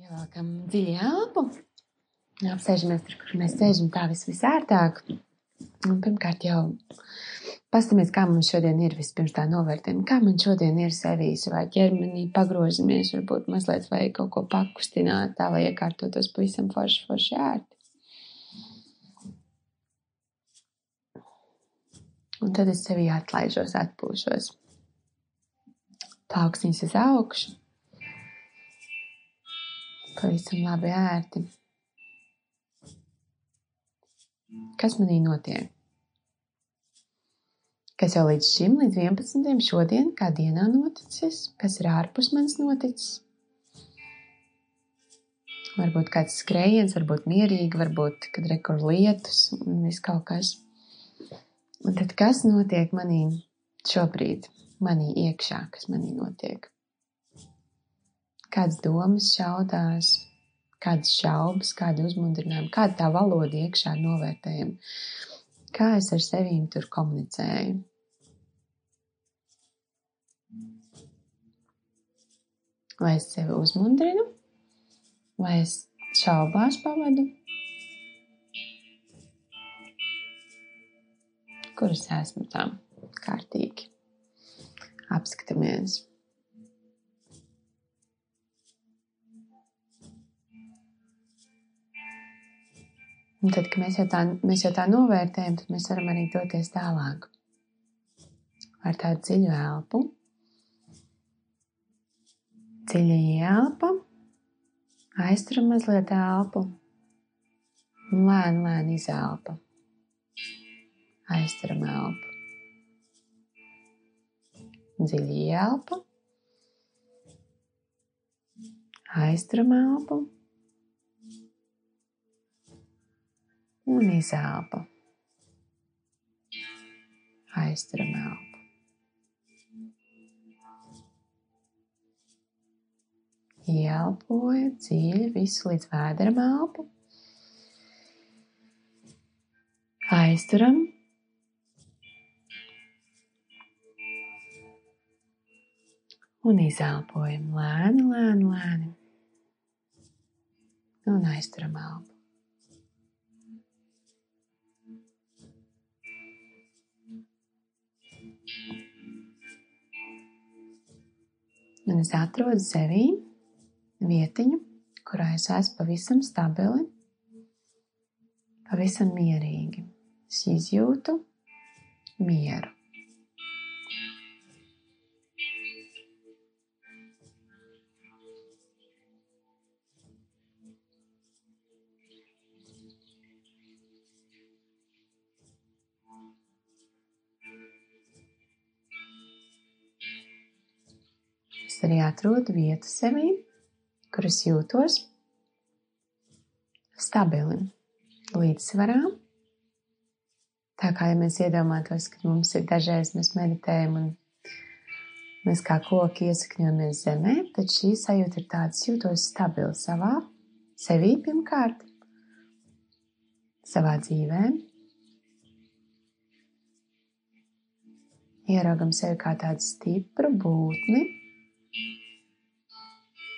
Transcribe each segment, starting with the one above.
Ievelkam dziļi elpu. Apsēžamies tur, kur mēs sēžam tā vis visērtāk. Un pirmkārt jau pastamies, kā mums šodien ir vispirms tā novērtējam, kā man šodien ir sevīs vai ķermenī pagrozamies, varbūt mazliet vai kaut ko pakustināt tā, lai iekārtotos pavisam forši, forši ērti. Un tad es sevi atlaižos, atpūšos. Plauksnīs uz augšu pavisam labi ērti. Kas manī notiek? Kas jau līdz šim, līdz 11. šodien, kā dienā noticis, kas ir ārpus manis noticis? Varbūt kāds skrējiens, varbūt mierīgi, varbūt, kad rekur lietus un viss kaut kas. Un tad kas notiek manī šobrīd, manī iekšā, kas manī notiek? Kādas domas šaudās, kādas šaubas, kādi uzmundrinājumi, kāda tā valoda iekšā novērtējuma, kā es ar sevīm tur komunicēju. Vai es sevi uzmundrinu, vai es šaubās pavadu, kur es esmu tam kārtīgi. Apskatāmies. Un tad, kad mēs jau, tā, mēs jau tā novērtējam, tad mēs varam arī doties tālāk. Ar tādu dziļu elpu. Dziļa ielpa. Aizturam mazliet elpu. Un lēni, lēni izelpa. Aizturam elpu. Dziļa ielpa. Aizturam elpu un izelpa. Aizturam elpu. Ielpoja dziļi visu līdz vēderam elpu. Aizturam. Un izelpojam lēni, lēni, lēni. Un aizturam elpu. Un es atrodu sevī vietiņu, kurā es esmu pavisam stabili, pavisam mierīgi. Es izjūtu mieru. Arī atrodu vietu sevī, kur es jūtos stabili, līdzsvarā. Tā kā ja mēs iedomātos, ka mums ir dažreiz mēs meditējam un mēs kā koki iesakņojamies zemē, tad šī sajūta ir tāda, es jūtos stabili savā, sevī pirmkārt, savā dzīvē. Ieraugam sevi kā tādu stipru būtni,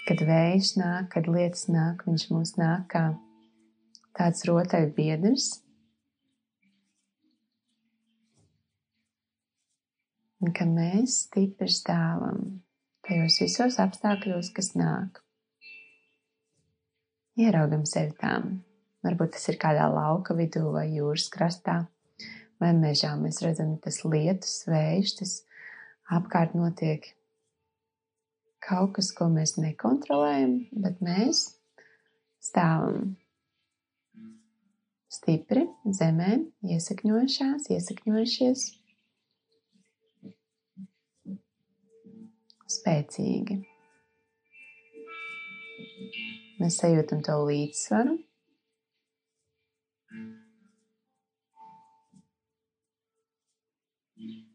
Kad vējš nāk, kad lietas nāk, viņš mūs nāk kā tāds rotaļbiedrs. Un ka mēs stipri stāvam tajos visos apstākļos, kas nāk. Ieraugam sevi tām. Varbūt tas ir kādā lauka vidū vai jūras krastā vai mežā. Mēs redzam, tas lietus, vējš, tas apkārt notiek kaut kas, ko mēs nekontrolējam, bet mēs stāvam stipri zemē, iesakņojušās, iesakņojušies, spēcīgi. Mēs sajūtam to līdzsvaru.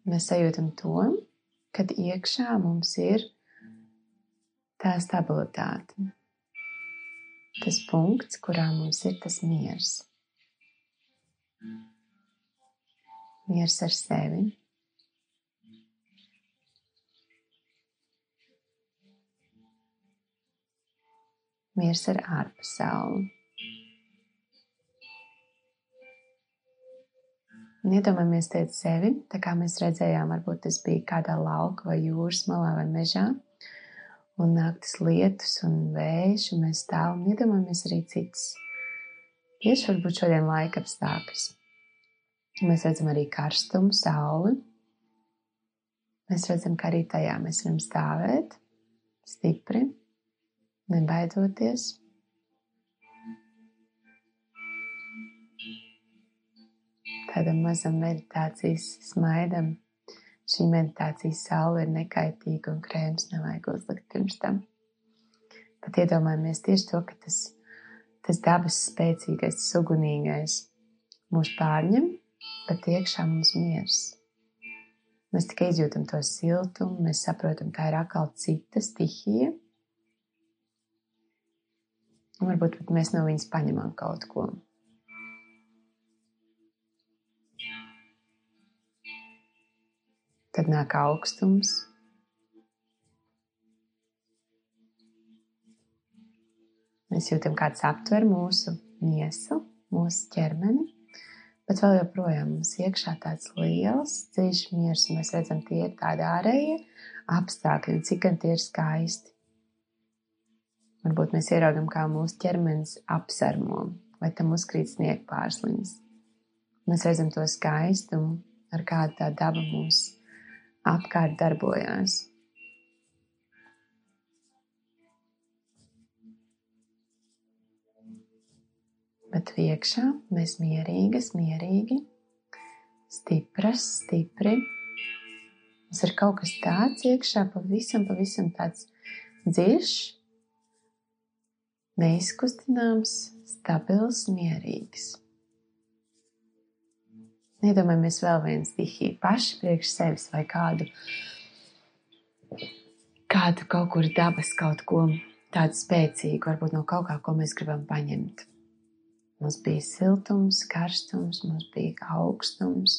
Mēs sajūtam to, kad iekšā mums ir tā stabilitāte. Tas punkts, kurā mums ir tas miers. Miers ar sevi. miers ar ārpasauli. Iedomājamies te sevi, tā kā mēs redzējām, varbūt tas bija kādā lauka vai jūras malā vai mežā, un nāk tas lietus un vējš, un mēs stāvam un iedomājamies arī citas. Tieši varbūt šodien laika apstākļus. Mēs redzam arī karstumu, sauli. Mēs redzam, ka arī tajā mēs varam stāvēt stipri, nebaidoties. Tādam mazam meditācijas smaidam. Šī meditācijas saule ir nekaitīga un krēms nevajag uzlikt pirms tam. Pat iedomājamies tieši to, ka tas, tas dabas spēcīgais, tas ugunīgais mūs pārņem, bet iekšā mums miers. Mēs tikai izjūtam to siltumu, mēs saprotam, tā ir atkal cita stihija, Un varbūt mēs no viņas paņemam kaut ko. Tad nāk augstums. Mēs jūtam, kāds aptver mūsu miesu, mūsu ķermeni, bet vēl joprojām mums iekšā tāds liels, dziļš miers, un mēs redzam, tie ir tādi ārējie apstākļi, cik gan tie ir skaisti. Varbūt mēs ieraugam, kā mūsu ķermenis apsarmo, vai tam uzkrīt sniega pārsliņas. Mēs redzam to skaistumu, ar kādu tā daba mūs apkārt darbojās. Bet iekšā mēs mierīgas, mierīgi, stipras, stipri. Mums ir kaut kas tāds iekšā, pavisam, pavisam tāds dziļš, neizkustināms, stabils, mierīgs. Nedomājamies vēl vienu stihiju paši priekš sevis vai kādu, kādu kaut kur dabas kaut ko tādu spēcīgu, varbūt no kaut kā, ko mēs gribam paņemt. Mums bija siltums, karstums, mums bija augstums.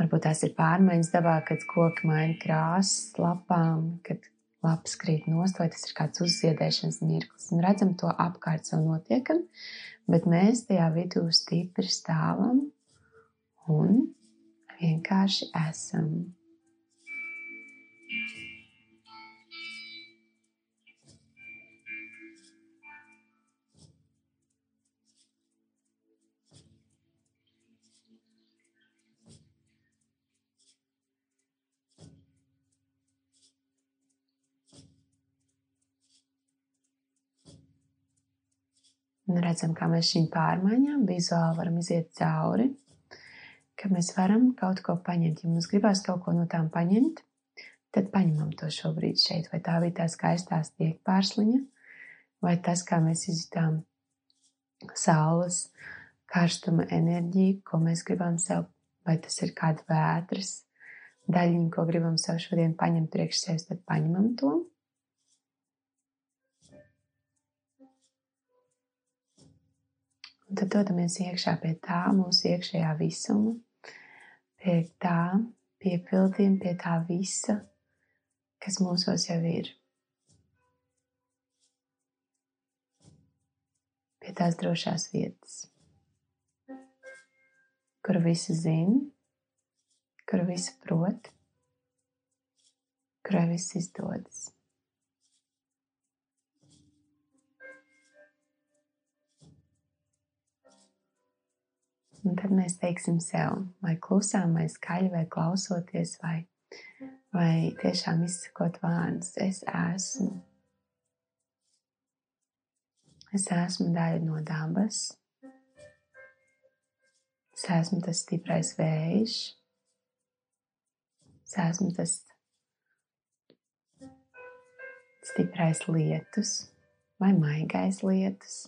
Varbūt tās ir pārmaiņas dabā, kad koki maina krāsas, lapām, kad lapas krīt nost, vai tas ir kāds uzziedēšanas mirklis. Un redzam to apkārt sev notiekam, bet mēs tajā vidū stipri stāvam un vienkārši esam. Un redzam, kā mēs šīm pārmaiņām vizuāli varam iziet cauri, ka mēs varam kaut ko paņemt. Ja mums gribās kaut ko no tām paņemt, tad paņemam to šobrīd šeit. Vai tā bija tā skaistā stiek pārsliņa, vai tas, kā mēs izjutām saules karstuma enerģiju, ko mēs gribam sev, vai tas ir kāda vētras daļiņa, ko gribam sev šodien paņemt priekš sevis, tad paņemam to. Un tad dodamies iekšā pie tā mūsu iekšējā visuma, pie tā piepildījuma, pie tā visa, kas mūsos jau ir. Pie tās drošās vietas, kur visi zina, kur visi prot, kurai viss izdodas. Un tad mēs teiksim sev, vai klusām, vai skaļi, vai klausoties, vai, vai tiešām izsakot vārdus, es esmu. Es esmu daļa no dabas. Es esmu tas stiprais vējš. Es esmu tas stiprais lietus vai maigais lietus.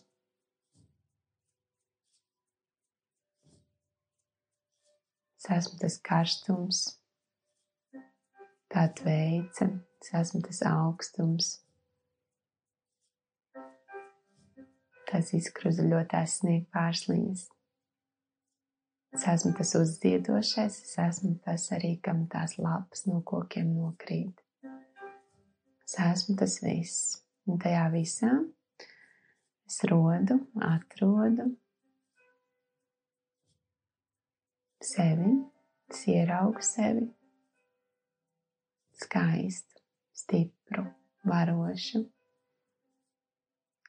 Es esmu tas karstums, tā tveica, es esmu tas augstums, tās izkruzuļotās sniega pārsliņas. Es esmu tas uzziedošais, es esmu tas arī, kam tās lapas no kokiem nokrīt. Es esmu tas viss. Un tajā visā es rodu, atrodu sevi, es ieraugu sevi skaistu, stipru, varošu.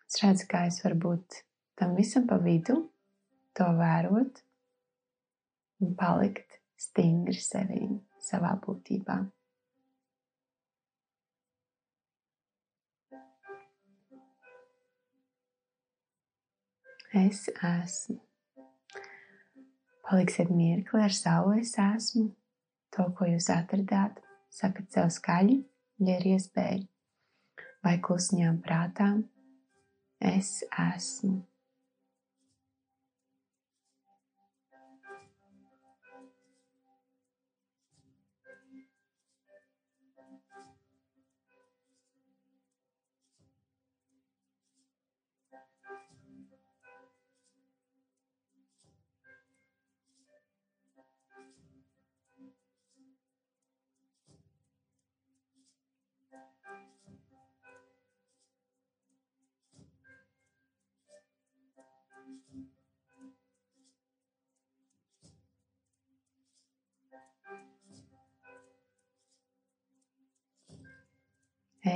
Es redzu, kā es varu būt tam visam pa vidu, to vērot un palikt stingri sevī, savā būtībā. Es esmu. Paliksiet mirkli ar savu es esmu, to, ko jūs atradāt, sakat sev skaļi, ja ir iespēja, vai klusiņām prātām. Es esmu.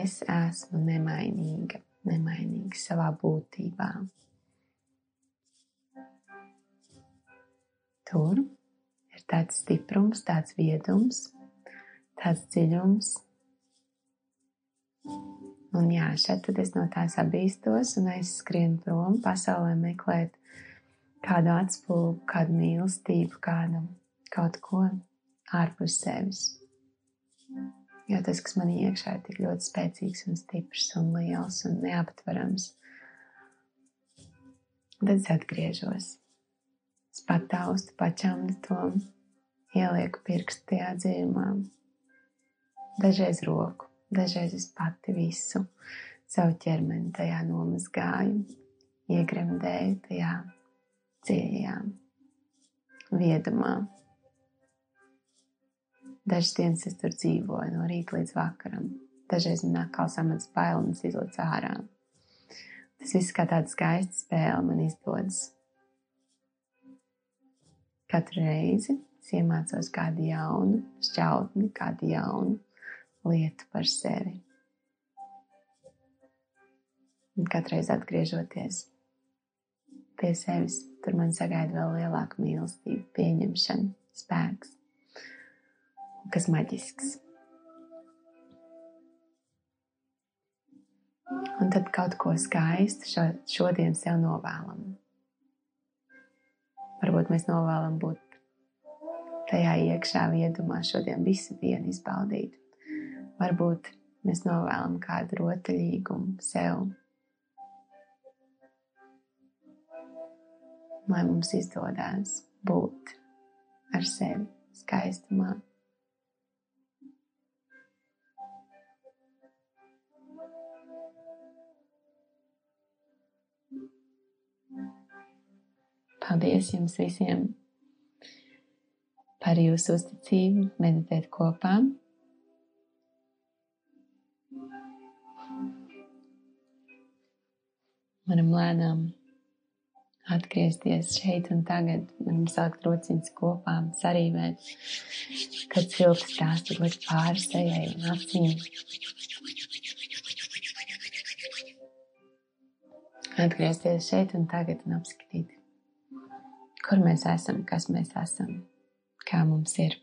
Es esmu nemainīga, nemainīga savā būtībā. Tur ir tāds stiprums, tāds viedums, tāds dziļums. Un jā, šeit tad es no tās abīstos un aizskrienu prom pasaulē meklēt kādu atspūgu, kādu mīlestību, kādu kaut ko ārpus sevis. Jo tas, kas man iekšā ir tik ļoti spēcīgs un stiprs un liels un neaptverams. Tad es atgriežos. Es pataustu, pačamdu to, ielieku pirkstu tajā dziļumā. Dažreiz roku, dažreiz es pati visu savu ķermeni tajā nomazgāju, iegremdēju tajā dziļajā viedumā. Dažas dienas es tur dzīvoju no rīta līdz vakaram. Dažreiz man kā samats bail un es izlaicu ārā. Tas viss kā tāda skaista spēle man izdodas. Katru reizi es iemācos kādu jaunu šķautni, kādu jaunu lietu par sevi. Un katreiz atgriežoties pie sevis, tur man sagaida vēl lielāka mīlestība, pieņemšana, spēks kas maģisks. Un tad kaut ko skaistu šo, šodien sev novēlam. Varbūt mēs novēlam būt tajā iekšā viedumā šodien visu dienu izbaudīt. Varbūt mēs novēlam kādu rotaļīgumu sev. Lai mums izdodas būt ar sevi skaistumā. Paldies jums visiem par jūsu uzticību, meditēt kopā. Varam lēnām atgriezties šeit un tagad. Varam sākt rociņas kopā, sarīvēt, kad silts tās tur likt pāri sejai un acīm. Atgriezties šeit un tagad un apskatīt kur mēs esam, kas mēs esam, kā mums ir.